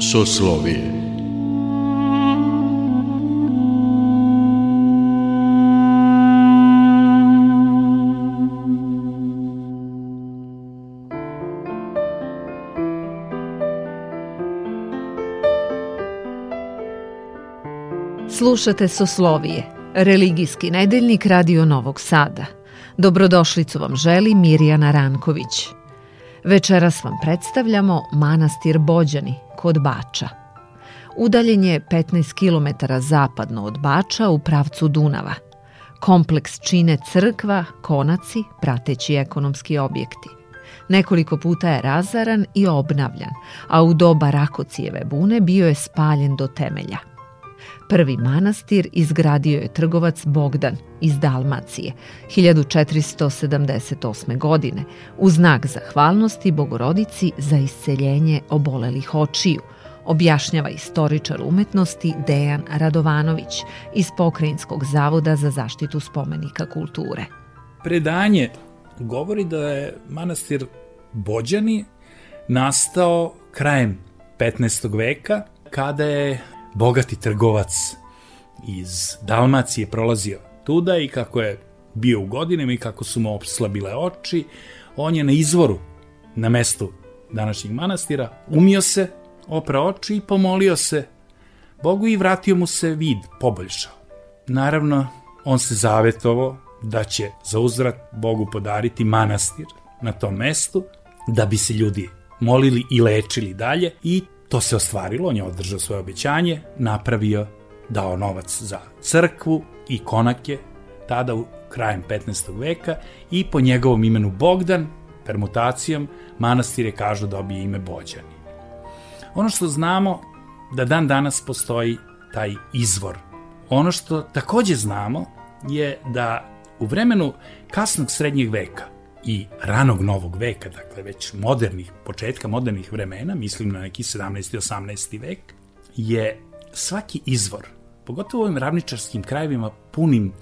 Soslovije Slušate Soslovije, religijski nedeljnik Radio Novog Sada. Dobrodošlicu vam želi Mirjana Ranković. Večeras vam predstavljamo manastir Bođani kod Bača. Udaljen je 15 km zapadno od Bača u pravcu Dunava. Kompleks čine crkva, konaci, prateći ekonomski objekti. Nekoliko puta je razaran i obnavljan, a u doba Rakocijeve bune bio je spaljen do temelja – Prvi manastir izgradio je trgovac Bogdan iz Dalmacije 1478. godine u znak zahvalnosti Bogorodici za isceljenje obolelih očiju, objašnjava istoričar umetnosti Dejan Radovanović iz Pokrajinskog zavoda za zaštitu spomenika kulture. Predanje govori da je manastir Bođani nastao krajem 15. veka kada je bogati trgovac iz Dalmacije prolazio tuda i kako je bio u godinama i kako su mu obslabile oči, on je na izvoru, na mestu današnjeg manastira, umio se, opra oči i pomolio se Bogu i vratio mu se vid, poboljšao. Naravno, on se zavetovo da će za uzvrat Bogu podariti manastir na tom mestu, da bi se ljudi molili i lečili dalje i To se ostvarilo, on je održao svoje obećanje, napravio, dao novac za crkvu i konake, tada u krajem 15. veka i po njegovom imenu Bogdan, permutacijom, manastir je kažu dobije ime Bođani. Ono što znamo da dan danas postoji taj izvor. Ono što takođe znamo je da u vremenu kasnog srednjeg veka i ranog novog veka, dakle već modernih, početka modernih vremena, mislim na neki 17. i 18. vek, je svaki izvor, pogotovo u ovim ravničarskim krajevima punim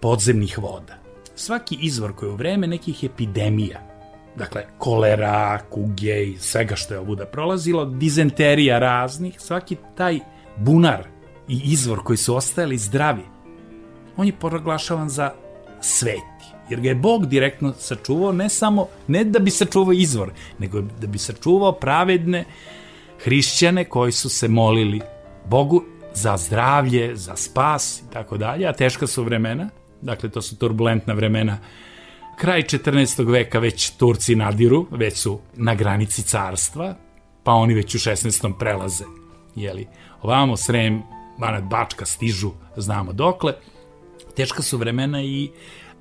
podzemnih voda, svaki izvor koji je u vreme nekih epidemija, dakle kolera, kuge i svega što je ovuda prolazilo, dizenterija raznih, svaki taj bunar i izvor koji su ostajali zdravi, on je proglašavan za svet jer ga je Bog direktno sačuvao ne samo, ne da bi sačuvao izvor, nego da bi sačuvao pravedne hrišćane koji su se molili Bogu za zdravlje, za spas i tako dalje, a teška su vremena, dakle to su turbulentna vremena, kraj 14. veka već Turci nadiru, već su na granici carstva, pa oni već u 16. prelaze, jeli, ovamo Srem, Banat Bačka stižu, znamo dokle, teška su vremena i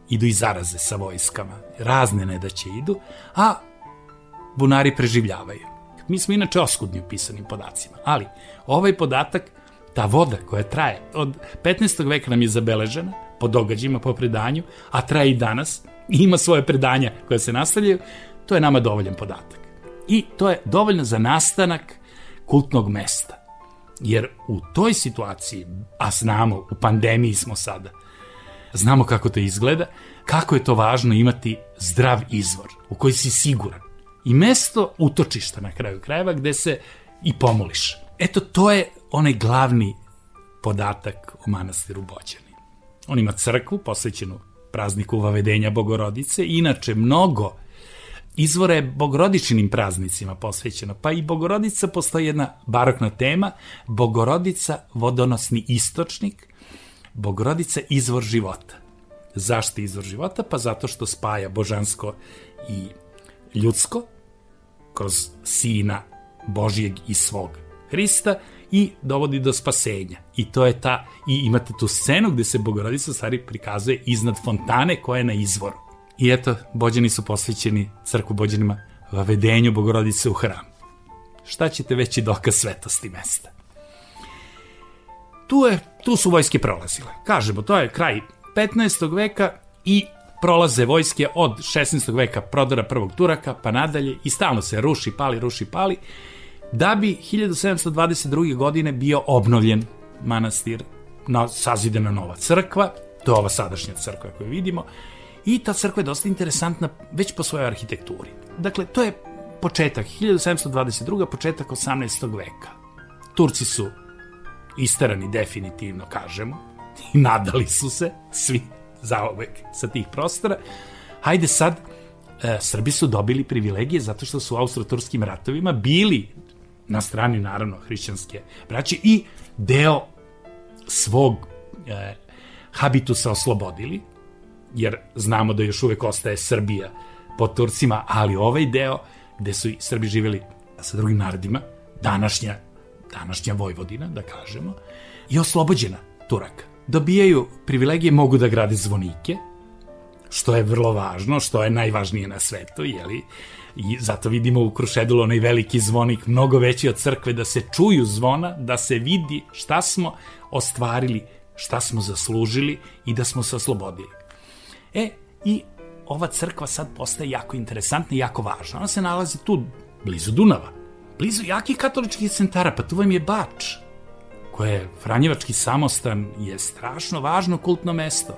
idu i zaraze sa vojskama, razne nedaće idu, a bunari preživljavaju. Mi smo inače oskudni u pisanim podacima, ali ovaj podatak, ta voda koja traje od 15. veka nam je zabeležena po događajima, po predanju, a traje i danas, i ima svoje predanja koje se nastavljaju, to je nama dovoljan podatak. I to je dovoljno za nastanak kultnog mesta. Jer u toj situaciji, a znamo, u pandemiji smo sada, znamo kako to izgleda, kako je to važno imati zdrav izvor u koji si siguran. I mesto utočišta na kraju krajeva gde se i pomoliš. Eto, to je onaj glavni podatak o manastiru Bođani. On ima crkvu posvećenu prazniku Vavedenja Bogorodice, inače mnogo izvora je bogorodičinim praznicima posvećeno, pa i Bogorodica postoji jedna barokna tema, Bogorodica vodonosni istočnik, Bogorodica izvor života. Zašto izvor života? Pa zato što spaja božansko i ljudsko kroz sina Božijeg i svog Hrista i dovodi do spasenja. I to je ta, i imate tu scenu gde se Bogorodica stvari prikazuje iznad fontane koja je na izvoru. I eto, bođani su posvećeni crku bođanima vavedenju Bogorodice u hram. Šta ćete veći dokaz svetosti mesta? Tu, je, tu su vojske prolazile. Kažemo, to je kraj 15. veka i prolaze vojske od 16. veka prodora prvog Turaka pa nadalje i stalno se ruši, pali, ruši, pali, da bi 1722. godine bio obnovljen manastir, na, sazidena nova crkva To je ova sadašnja crkva koju vidimo. I ta crkva je dosta interesantna već po svojoj arhitekturi. Dakle, to je početak 1722. početak 18. veka. Turci su isterani definitivno, kažemo, i nadali su se svi zaovek sa tih prostora. Hajde sad, e, Srbi su dobili privilegije zato što su u austro-turskim ratovima bili na strani, naravno, hrišćanske braće i deo svog e, habitusa oslobodili, jer znamo da još uvek ostaje Srbija pod Turcima, ali ovaj deo gde su Srbi živeli sa drugim narodima, današnja, današnja Vojvodina, da kažemo, je oslobođena Turaka. Dobijaju privilegije, mogu da grade zvonike, što je vrlo važno, što je najvažnije na svetu, jeli? I zato vidimo u Krušedulu onaj veliki zvonik, mnogo veći od crkve, da se čuju zvona, da se vidi šta smo ostvarili, šta smo zaslužili i da smo se oslobodili. E, i ova crkva sad postaje jako interesantna i jako važna. Ona se nalazi tu, blizu Dunava, blizu jakih katoličkih centara, pa tu vam je Bač, koje je Franjevački samostan, je strašno važno kultno mesto.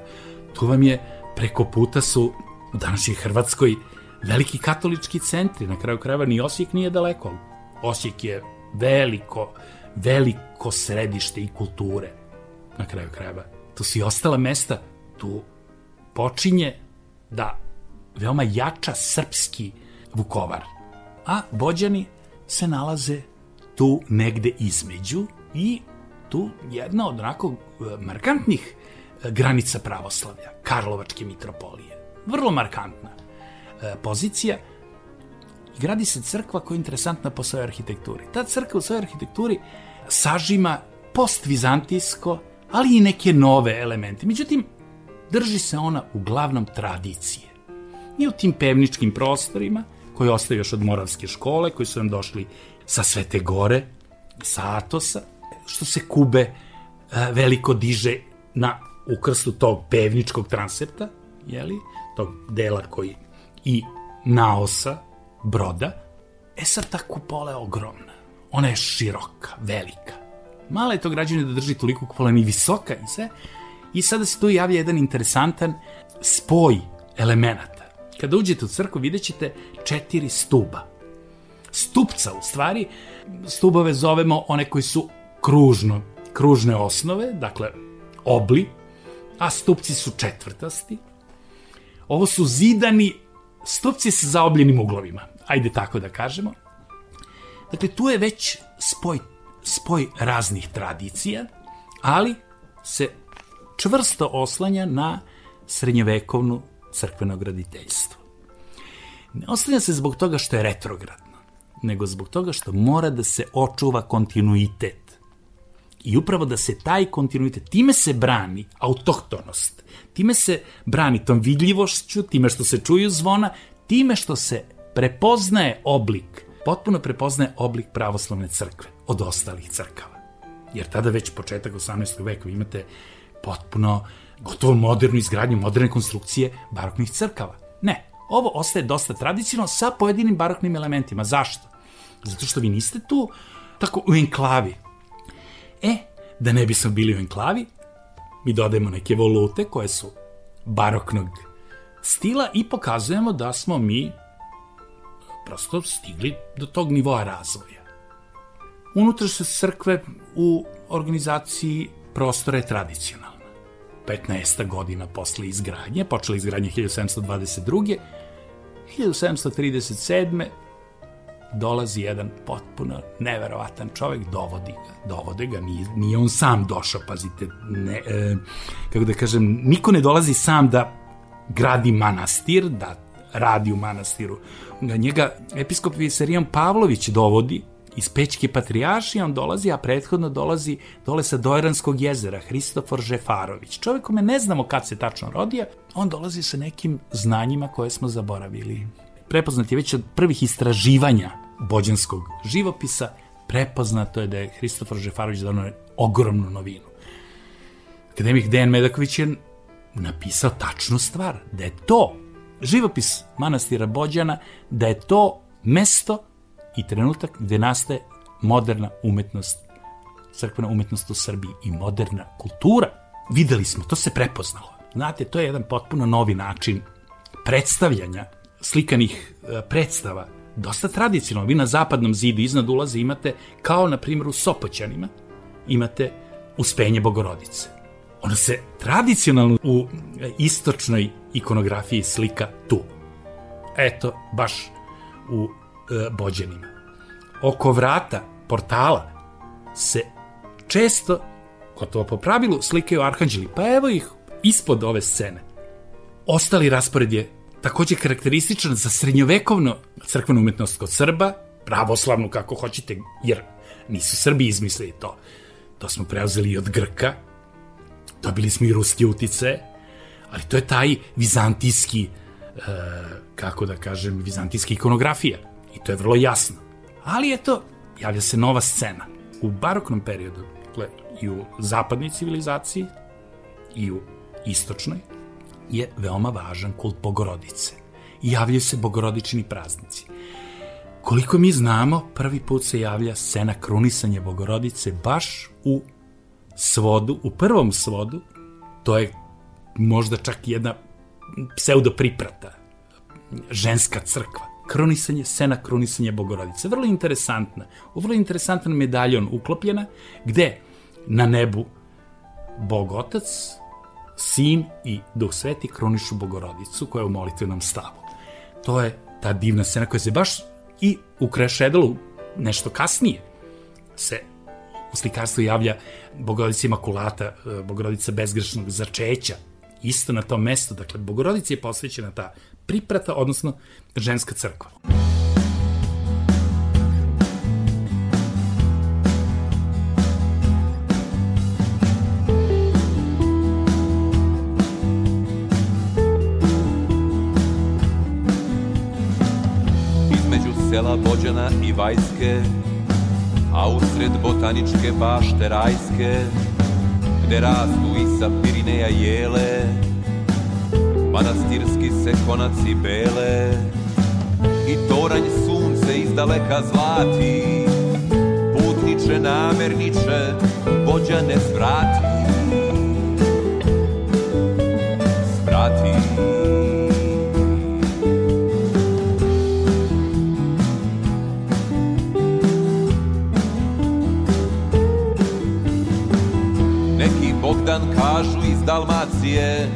Tu vam je, preko puta su u današnjoj Hrvatskoj veliki katolički centri, na kraju krajeva ni Osijek nije daleko. Osijek je veliko, veliko središte i kulture, na kraju krajeva. Tu su i ostala mesta, tu počinje da veoma jača srpski Vukovar. A Bođani se nalaze tu negde između i tu jedna od onako e, markantnih e, granica pravoslavlja, Karlovačke mitropolije. Vrlo markantna e, pozicija. I gradi se crkva koja je interesantna po svojoj arhitekturi. Ta crkva u svojoj arhitekturi sažima postvizantijsko, ali i neke nove elemente. Međutim, drži se ona uglavnom tradicije. I u tim pevničkim prostorima, koji ostaju još od Moravske škole, koji su nam došli sa Svete Gore, sa Atosa, što se Kube e, veliko diže na ukrstu tog pevničkog transepta, jeli, tog dela koji i naosa, broda. E sad ta kupola je ogromna. Ona je široka, velika. Mala je to građana da drži toliko kupola, ni visoka i sve. I sada se tu javlja jedan interesantan spoj elemenata. Kada uđete u crkvu vidjet ćete četiri stuba. Stupca, u stvari, stubove zovemo one koji su kružno, kružne osnove, dakle obli, a stupci su četvrtasti. Ovo su zidani stupci sa zaobljenim uglovima, ajde tako da kažemo. Dakle, tu je već spoj, spoj raznih tradicija, ali se čvrsto oslanja na srednjevekovnu crkveno graditeljstvo. Ne oslanja se zbog toga što je retrogradno, nego zbog toga što mora da se očuva kontinuitet. I upravo da se taj kontinuitet, time se brani autohtonost, time se brani tom vidljivošću, time što se čuju zvona, time što se prepoznaje oblik, potpuno prepoznaje oblik pravoslavne crkve od ostalih crkava. Jer tada već početak 18. veka imate potpuno gotovo modernu izgradnju, moderne konstrukcije baroknih crkava. Ne, ovo ostaje dosta tradicionalno sa pojedinim baroknim elementima. Zašto? Zato što vi niste tu tako u enklavi. E, da ne bismo bili u enklavi, mi dodajemo neke volute koje su baroknog stila i pokazujemo da smo mi prosto stigli do tog nivoa razvoja. Unutrašnje crkve u organizaciji prostora je. 15 godina posle izgradnje, počela izgradnja 1722. 1737. dolazi jedan potpuno neverovatan čovek, dovodi ga, dovode ga, nije, nije on sam došao, pazite, ne, e, kako da kažem, niko ne dolazi sam da gradi manastir, da radi u manastiru. Njega episkop Visarijan Pavlović dovodi iz Pećke patrijaršije on dolazi, a prethodno dolazi dole sa Dojranskog jezera, Hristofor Žefarović. Čovjek kome ne znamo kad se tačno rodio, on dolazi sa nekim znanjima koje smo zaboravili. Prepoznat je već od prvih istraživanja bođanskog živopisa, prepoznato je da je Hristofor Žefarović dano ogromnu novinu. Akademik Dejan Medaković je napisao tačnu stvar, da je to živopis manastira Bođana, da je to mesto i trenutak gde nastaje moderna umetnost, crkvena umetnost u Srbiji i moderna kultura. Videli smo, to se prepoznalo. Znate, to je jedan potpuno novi način predstavljanja slikanih e, predstava, dosta tradicionalno. Vi na zapadnom zidu iznad ulaza imate, kao na primjer u Sopoćanima, imate uspenje Bogorodice. Ona se tradicionalno u istočnoj ikonografiji slika tu. Eto, baš u e, Bođanima. Oko vrata, portala, se često, gotovo po pravilu, slikaju arhanđeli. Pa evo ih ispod ove scene. Ostali raspored je takođe karakterističan za srednjovekovno crkvenu umetnost kod Srba, pravoslavnu kako hoćete, jer nisu Srbi izmislili to. To smo preuzeli i od Grka, dobili smo i ruske utice, ali to je taj vizantijski, e, kako da kažem, vizantijska ikonografija. I to je vrlo jasno. Ali eto, javlja se nova scena. U baroknom periodu, dakle, i u zapadnoj civilizaciji, i u istočnoj, je veoma važan kult Bogorodice. I javljaju se bogorodični praznici. Koliko mi znamo, prvi put se javlja scena krunisanja Bogorodice baš u svodu, u prvom svodu, to je možda čak jedna pseudo priprata, ženska crkva. Krunisanje, scena krunisanja Bogorodice. Vrlo interesantna. U vrlo interesantan medaljon uklopljena, gde na nebu Bog Otac, Sin i Duh Sveti krunišu Bogorodicu koja je u molitvenom stavu. To je ta divna scena koja se baš i u Krešedalu nešto kasnije se u slikarstvu javlja Bogorodica Imakulata, e, Bogorodica bezgrešnog začeća, isto na tom mestu. Dakle, Bogorodici je posvećena ta priprata, odnosno ženska crkva. sela Bođana i Vajske, a usred botaničke bašte rajske, gde rastu i sa Pirineja jele, manastirski se konaci bele, i toranj sunce iz daleka zlati, putniče namerniče, Bođane svrati. Svrati. Bogdan kažu iz Dalmacije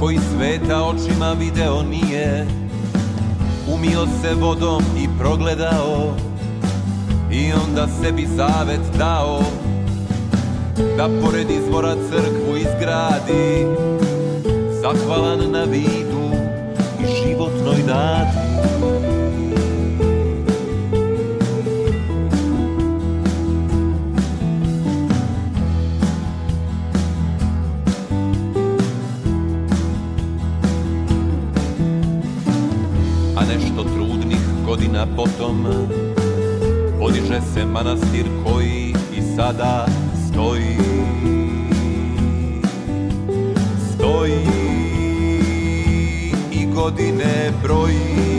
Koji sveta očima video nije. Umio se vodom i progledao I onda sebi zavet dao Da pored izvora crkvu izgradi. Zahvalan na vidu i životnoj nadi godina potom. Podiže se manastir koji i sada stoji. Stoji i godine broji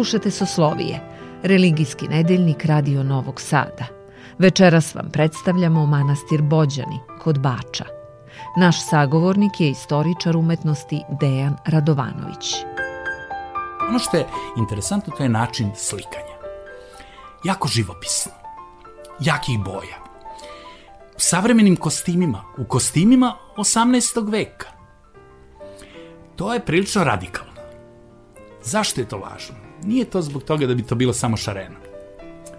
Slušate Soslovije, religijski nedeljnik Radio Novog Sada. Večeras vam predstavljamo manastir Bođani kod Bača. Naš sagovornik je istoričar umetnosti Dejan Radovanović. Ono što je interesantno to je način slikanja. Jako živopisno, jakih boja. U savremenim kostimima, u kostimima 18. veka. To je prilično radikalno. Zašto je to važno? Nije to zbog toga da bi to bilo samo šareno,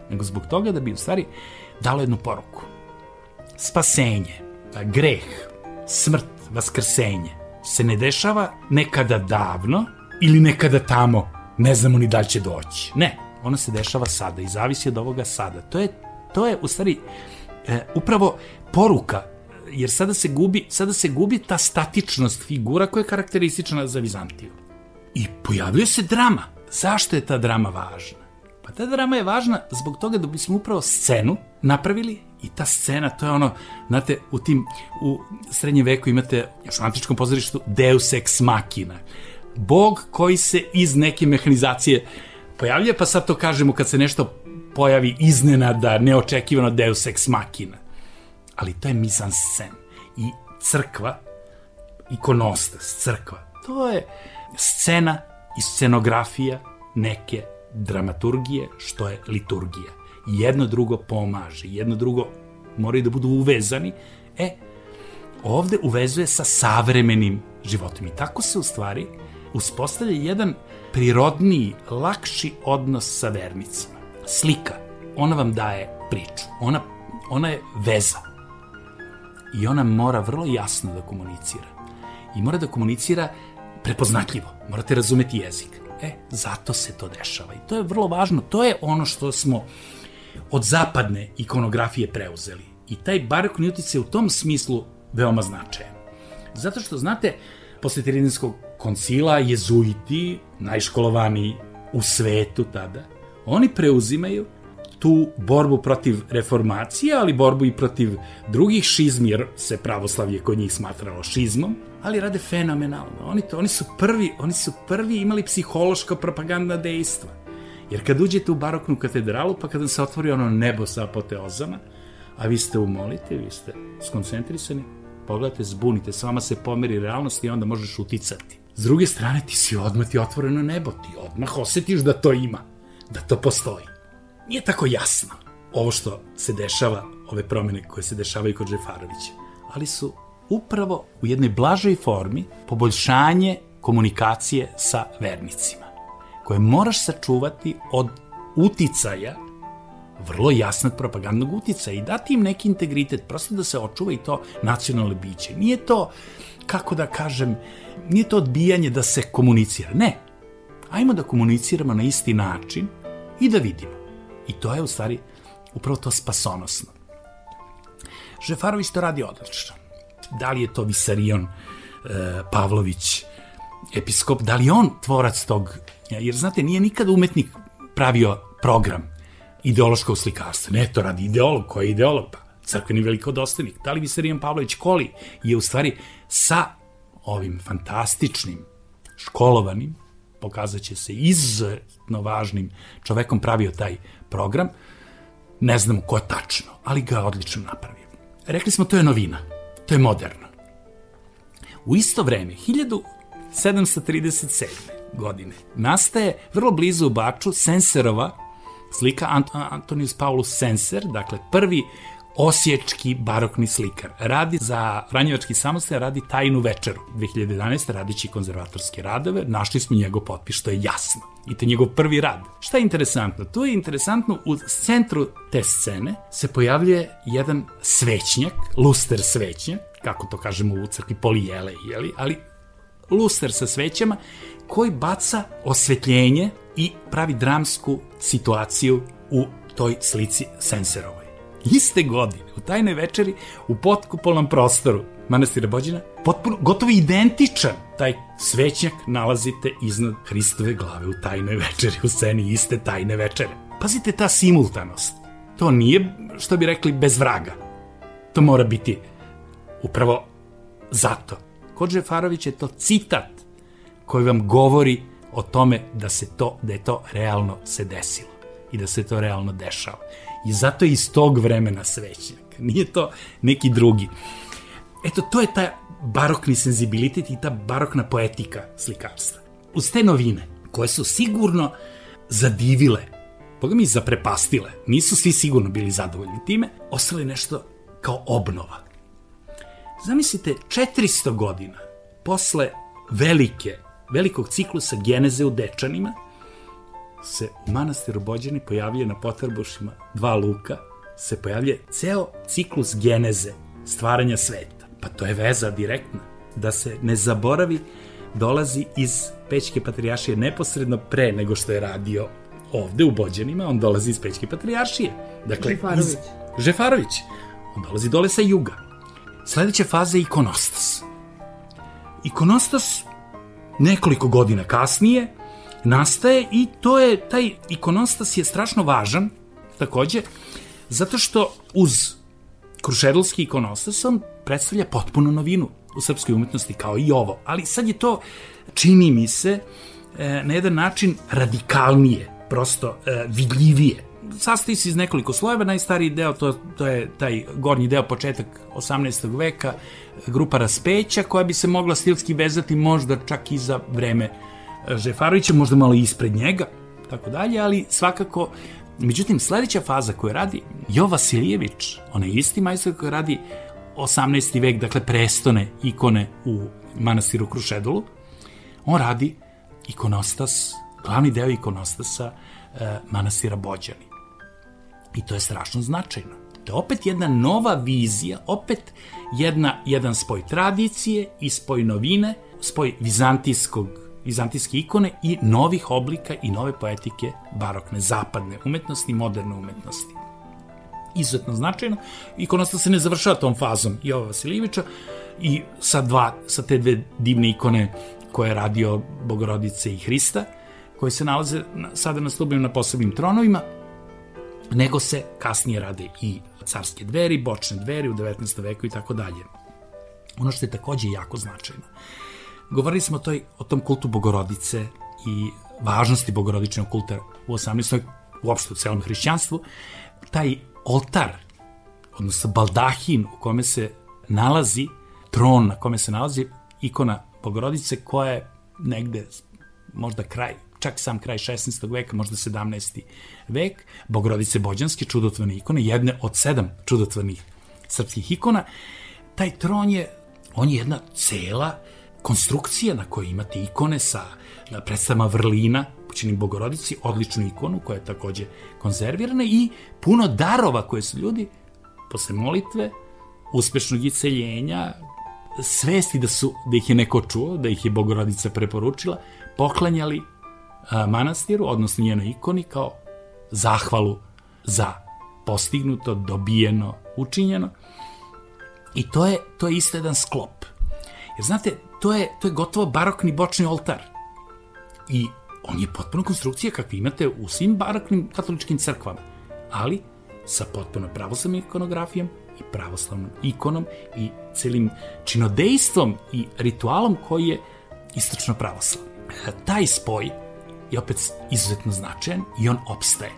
nego zbog toga da bi u stvari dalo jednu poruku. Spasenje, pa greh, smrt, vaskrsenje se ne dešava nekada davno ili nekada tamo ne znamo ni da će doći. Ne, ona se dešava sada i zavisi od ovoga sada. To je, to je u stvari e, upravo poruka jer sada se gubi, sada se gubi ta statičnost figura koja je karakteristična za Vizantiju. I pojavljuje se drama. Zašto je ta drama važna? Pa ta drama je važna zbog toga da bismo upravo scenu napravili i ta scena, to je ono, znate, u tim, u srednjem veku imate, još u antičkom pozorištu, deus ex machina. Bog koji se iz neke mehanizacije pojavlja, pa sad to kažemo kad se nešto pojavi iznenada, neočekivano deus ex machina. Ali to je mise-en-scène. I crkva, ikonostas, crkva, to je scena i scenografija neke dramaturgije, što je liturgija. Jedno drugo pomaže, jedno drugo moraju da budu uvezani. E, ovde uvezuje sa savremenim životom. I tako se u stvari uspostavlja jedan prirodniji, lakši odnos sa vernicima. Slika, ona vam daje priču, ona, ona je veza. I ona mora vrlo jasno da komunicira. I mora da komunicira prepoznatljivo. Morate razumeti jezik. E, zato se to dešava. I to je vrlo važno. To je ono što smo od zapadne ikonografije preuzeli. I taj barokni uticaj u tom smislu veoma značajan. Zato što, znate, posle Tirinskog koncila, jezuiti, najškolovani u svetu tada, oni preuzimaju tu borbu protiv reformacije, ali borbu i protiv drugih šizmi, jer se pravoslavlje kod njih smatralo šizmom, ali rade fenomenalno. Oni, to, oni, su prvi, oni su prvi imali psihološko propagandna dejstva. Jer kad uđete u baroknu katedralu, pa kada se otvori ono nebo sa apoteozama, a vi ste u molite, vi ste skoncentrisani, pogledate, zbunite, s vama se pomeri realnost i onda možeš uticati. S druge strane, ti si odmah ti otvoreno nebo, ti odmah osetiš da to ima, da to postoji. Nije tako jasno ovo što se dešava, ove promene koje se dešavaju kod Žefarovića, ali su upravo u jednoj blažoj formi poboljšanje komunikacije sa vernicima, koje moraš sačuvati od uticaja vrlo jasnog propagandnog uticaja i dati im neki integritet, prosto da se očuva i to nacionalno biće. Nije to, kako da kažem, nije to odbijanje da se komunicira. Ne. Ajmo da komuniciramo na isti način i da vidimo. I to je u stvari upravo to spasonosno. Žefarović to radi odlično. Da li je to Visarion e, Pavlović, episkop, da li on tvorac tog, jer znate, nije nikad umetnik pravio program ideološkog slikarstva, ne, to radi ideolog, koji je ideolog, pa crkveni velikodostojnik, da li Visarion Pavlović Koli je u stvari sa ovim fantastičnim, školovanim, pokazat će se izuzetno važnim čovekom pravio taj program, ne znamo ko tačno, ali ga odlično napravio. Rekli smo, to je novina to je moderno. U isto vreme, 1737. godine, nastaje vrlo blizu u Baču Senserova slika Ant Antonius Paulus Senser, dakle prvi osječki barokni slikar. Radi za Franjevački samostaj, radi tajnu večeru. 2011. radići konzervatorske radove, našli smo njegov potpis, što je jasno. I to je njegov prvi rad. Šta je interesantno? Tu je interesantno, u centru te scene se pojavljuje jedan svećnjak, luster svećnjak, kako to kažemo u crkvi polijele, jeli? ali luster sa svećama, koji baca osvetljenje i pravi dramsku situaciju u toj slici Senserovoj iste godine, u tajnoj večeri, u potkupolnom prostoru manastira Bođina, potpuno, gotovo identičan taj svećnjak nalazite iznad Hristove glave u tajnoj večeri, u sceni iste tajne večere. Pazite ta simultanost. To nije, što bi rekli, bez vraga. To mora biti upravo zato. Kod Žefarović je to citat koji vam govori o tome da se to, da je to realno se desilo i da se to realno dešava. I zato je iz tog vremena svećnjak. Nije to neki drugi. Eto, to je ta barokni senzibilitet i ta barokna poetika slikarstva. Uz te novine, koje su sigurno zadivile, boga mi zaprepastile, nisu svi sigurno bili zadovoljni time, ostalo je nešto kao obnova. Zamislite, 400 godina posle velike, velikog ciklusa geneze u Dečanima, se u manastiru Bođani pojavljuje na potrbušima dva luka, se pojavljuje ceo ciklus geneze stvaranja sveta. Pa to je veza direktna. Da se ne zaboravi dolazi iz Pećke patrijaršije neposredno pre nego što je radio ovde u Bođanima, on dolazi iz Pećke patrijaršije. Dakle, Žefarović. Iz, Žefarović. On dolazi dole sa juga. Sledeća faza je ikonostas. Ikonostas nekoliko godina kasnije nastaje i to je, taj ikonostas je strašno važan, takođe, zato što uz Krušedolski ikonostas on predstavlja potpuno novinu u srpskoj umetnosti kao i ovo, ali sad je to, čini mi se, e, na jedan način radikalnije, prosto e, vidljivije. Sastoji se iz nekoliko slojeva, najstariji deo to, to je taj gornji deo početak 18. veka, grupa raspeća koja bi se mogla stilski vezati možda čak i za vreme e, Žefarovića, možda malo ispred njega, tako dalje, ali svakako Međutim, sledeća faza koju radi Jo Vasilijević, onaj isti majstor koji radi 18. vek, dakle prestone ikone u manastiru Krušedolu, on radi ikonostas, glavni deo ikonostasa e, manastira Bođani. I to je strašno značajno. To je opet jedna nova vizija, opet jedna, jedan spoj tradicije i spoj novine, spoj vizantijskog vizantijske ikone i novih oblika i nove poetike barokne, zapadne umetnosti moderne umetnosti. Izuzetno značajno. Ikonosta se ne završava tom fazom Jova Vasiljevića i sa, dva, sa te dve divne ikone koje je radio Bogorodice i Hrista, koje se nalaze sada na stubima na posebnim tronovima, nego se kasnije rade i carske dveri, bočne dveri u 19. veku i tako dalje. Ono što je takođe jako značajno govorili smo toj, o tom kultu Bogorodice i važnosti bogorodičnog kulta u 18. uopšte u celom hrišćanstvu, taj oltar, odnosno baldahin u kome se nalazi, tron na kome se nalazi ikona Bogorodice koja je negde možda kraj, čak sam kraj 16. veka, možda 17. vek, Bogorodice Bođanske, čudotvorne ikone, jedne od sedam čudotvornih srpskih ikona, taj tron je, on je jedna cela konstrukcija na kojoj imate ikone sa predstavama vrlina, pućenim bogorodici, odličnu ikonu koja je takođe konzervirana i puno darova koje su ljudi posle molitve, uspešnog iceljenja, svesti da su da ih je neko čuo, da ih je bogorodica preporučila, poklanjali manastiru, odnosno njenoj ikoni kao zahvalu za postignuto, dobijeno, učinjeno. I to je, to je isto jedan sklop. Jer znate, to je, to je gotovo barokni bočni oltar. I on je potpuno konstrukcija kakvi imate u svim baroknim katoličkim crkvama, ali sa potpuno pravoslavnom ikonografijom i pravoslavnom ikonom i celim činodejstvom i ritualom koji je istočno pravoslav. Taj spoj je opet izuzetno značajan i on opstaje.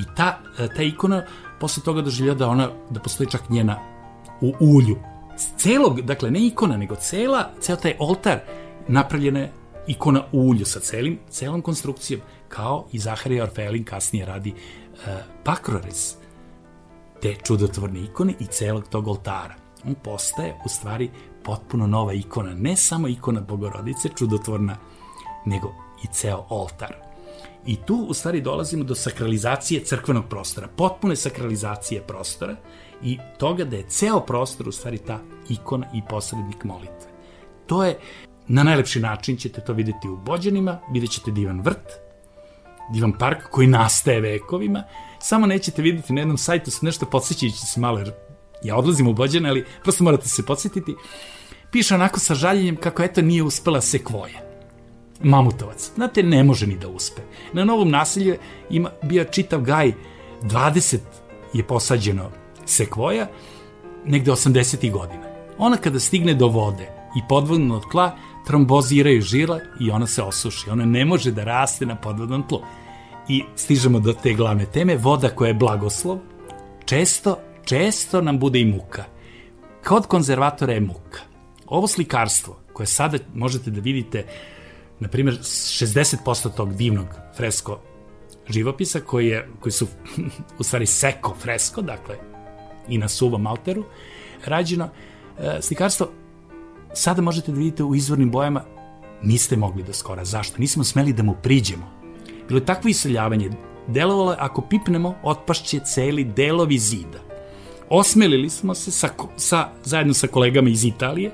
I ta, ta ikona posle toga doživlja da ona, da postoji čak njena u ulju, celog, dakle ne ikona, nego cela, ceo taj oltar napravljena je ikona u ulju sa celim, celom konstrukcijom, kao i Zaharija Orfelin kasnije radi uh, pakrorez te čudotvorne ikone i celog tog oltara. On postaje u stvari potpuno nova ikona, ne samo ikona Bogorodice, čudotvorna, nego i ceo oltar. I tu u stvari dolazimo do sakralizacije crkvenog prostora, potpune sakralizacije prostora i toga da je ceo prostor u stvari ta ikona i posrednik molitve. To je, na najlepši način ćete to videti u Bođanima, vidjet ćete divan vrt, divan park koji nastaje vekovima, samo nećete videti na jednom sajtu su nešto podsjećajući se malo, jer ja odlazim u Bođane, ali prosto morate se podsjetiti, piše onako sa žaljenjem kako eto nije uspela sekvoja mamutovac. Znate, ne može ni da uspe. Na novom naselju ima, bio čitav gaj, 20 je posađeno sekvoja, negde 80. godina. Ona kada stigne do vode i podvodno od tla, tromboziraju žila i ona se osuši. Ona ne može da raste na podvodnom tlu. I stižemo do te glavne teme, voda koja je blagoslov, često, često nam bude i muka. Kod konzervatora je muka. Ovo slikarstvo, koje sada možete da vidite, na primjer, 60% tog divnog fresko živopisa, koji, je, koji su u stvari seko fresko, dakle, i na suvom alteru rađeno. E, slikarstvo sada možete da vidite u izvornim bojama niste mogli do skora. Zašto? Nismo smeli da mu priđemo. Bilo je takvo iseljavanje. Delovalo je, ako pipnemo, otpašće celi delovi zida. Osmelili smo se sa, sa, zajedno sa kolegama iz Italije,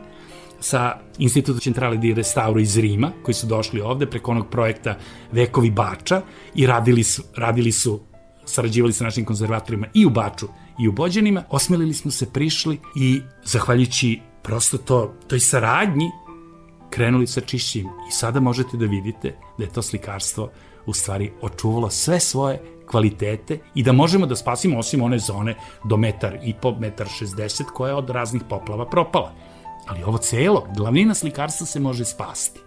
sa Instituto Centrale di Restauro iz Rima, koji su došli ovde preko onog projekta Vekovi Bača i radili su, radili su sarađivali sa našim konzervatorima i u Baču i u Bođanima, osmelili smo se, prišli i zahvaljujući prosto to, toj saradnji krenuli sa čišćim i sada možete da vidite da je to slikarstvo u stvari očuvalo sve svoje kvalitete i da možemo da spasimo osim one zone do metar i po, metar 60 koja je od raznih poplava propala. Ali ovo celo, glavnina slikarstva se može spasti.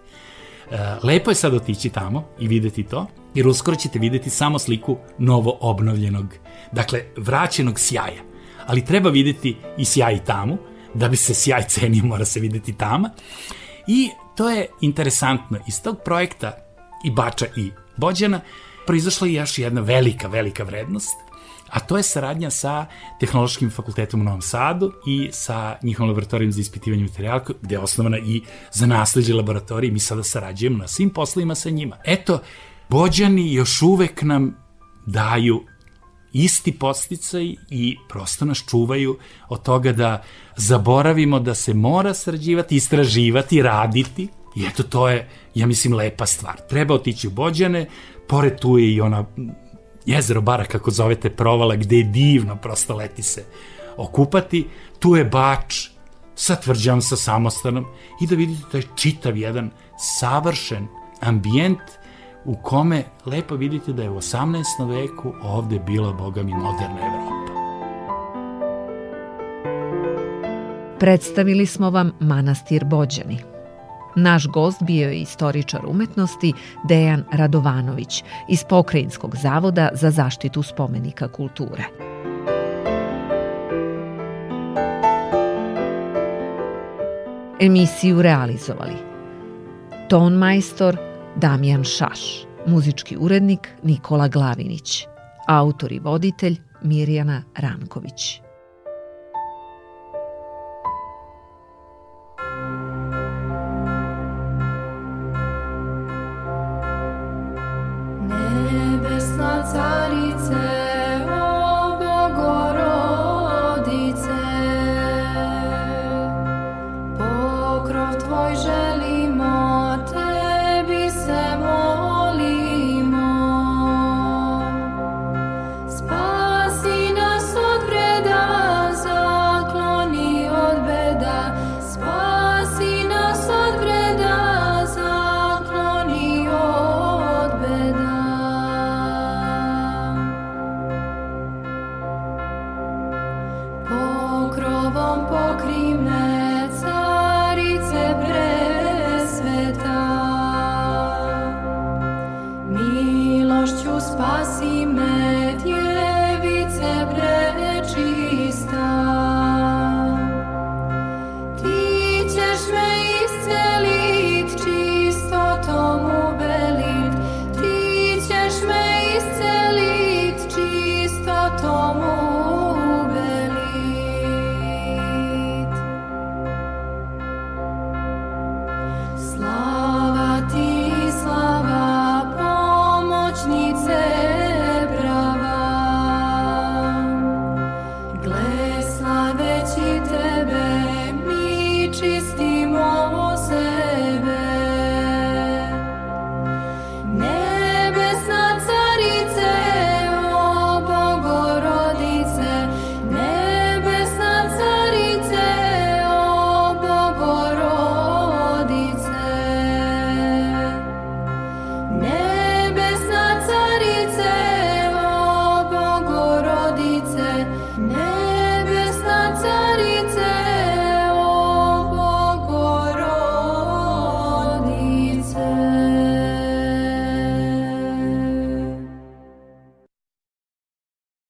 E, lepo je sad otići tamo i videti to, jer uskoro ćete videti samo sliku novo obnovljenog, dakle vraćenog sjaja. Ali treba videti i sjaj i da bi se sjaj cenio mora se videti tama. I to je interesantno, iz tog projekta i Bača i Bođana proizašla je još jedna velika, velika vrednost, a to je saradnja sa Tehnološkim fakultetom u Novom Sadu i sa njihovom laboratorijom za ispitivanje materijala, gde je osnovana i za nasleđe laboratorije. Mi sada sarađujemo na svim poslovima sa njima. Eto, Bođani još uvek nam daju isti posticaj i prosto nas čuvaju od toga da zaboravimo da se mora sarađivati, istraživati, raditi. I eto, to je, ja mislim, lepa stvar. Treba otići u Bođane, pored tu je i ona jezero bara, kako zovete, provala, gde je divno, prosto leti se okupati. Tu je bač sa tvrđavom, sa samostanom i da vidite taj čitav jedan savršen ambijent u kome lepo vidite da je u 18. veku ovde bila, boga mi, moderna Evropa. Predstavili smo vam manastir Bođani. Naš gost bio je istoričar umetnosti Dejan Radovanović iz Pokrajinskog zavoda za zaštitu spomenika kulture. Emisiju realizovali Ton majstor Damjan Šaš, muzički urednik Nikola Glavinić, autor i voditelj Mirjana Ranković.